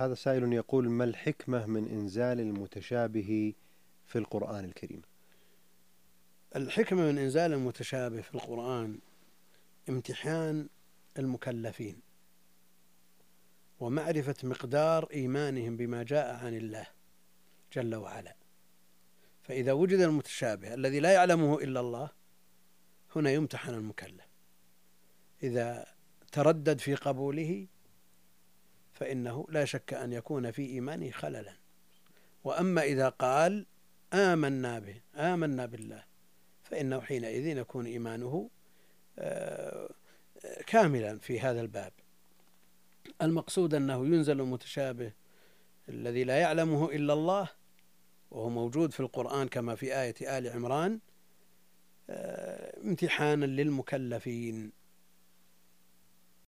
هذا سائل يقول ما الحكمة من إنزال المتشابه في القرآن الكريم؟ الحكمة من إنزال المتشابه في القرآن امتحان المكلفين ومعرفة مقدار إيمانهم بما جاء عن الله جل وعلا. فإذا وجد المتشابه الذي لا يعلمه إلا الله هنا يمتحن المكلف. إذا تردد في قبوله فإنه لا شك أن يكون في إيمانه خللا. وأما إذا قال آمنا به آمنا بالله فإنه حينئذ يكون إيمانه آه، كاملا في هذا الباب. المقصود أنه ينزل المتشابه الذي لا يعلمه إلا الله وهو موجود في القرآن كما في آية آل عمران آه، امتحانا للمكلفين.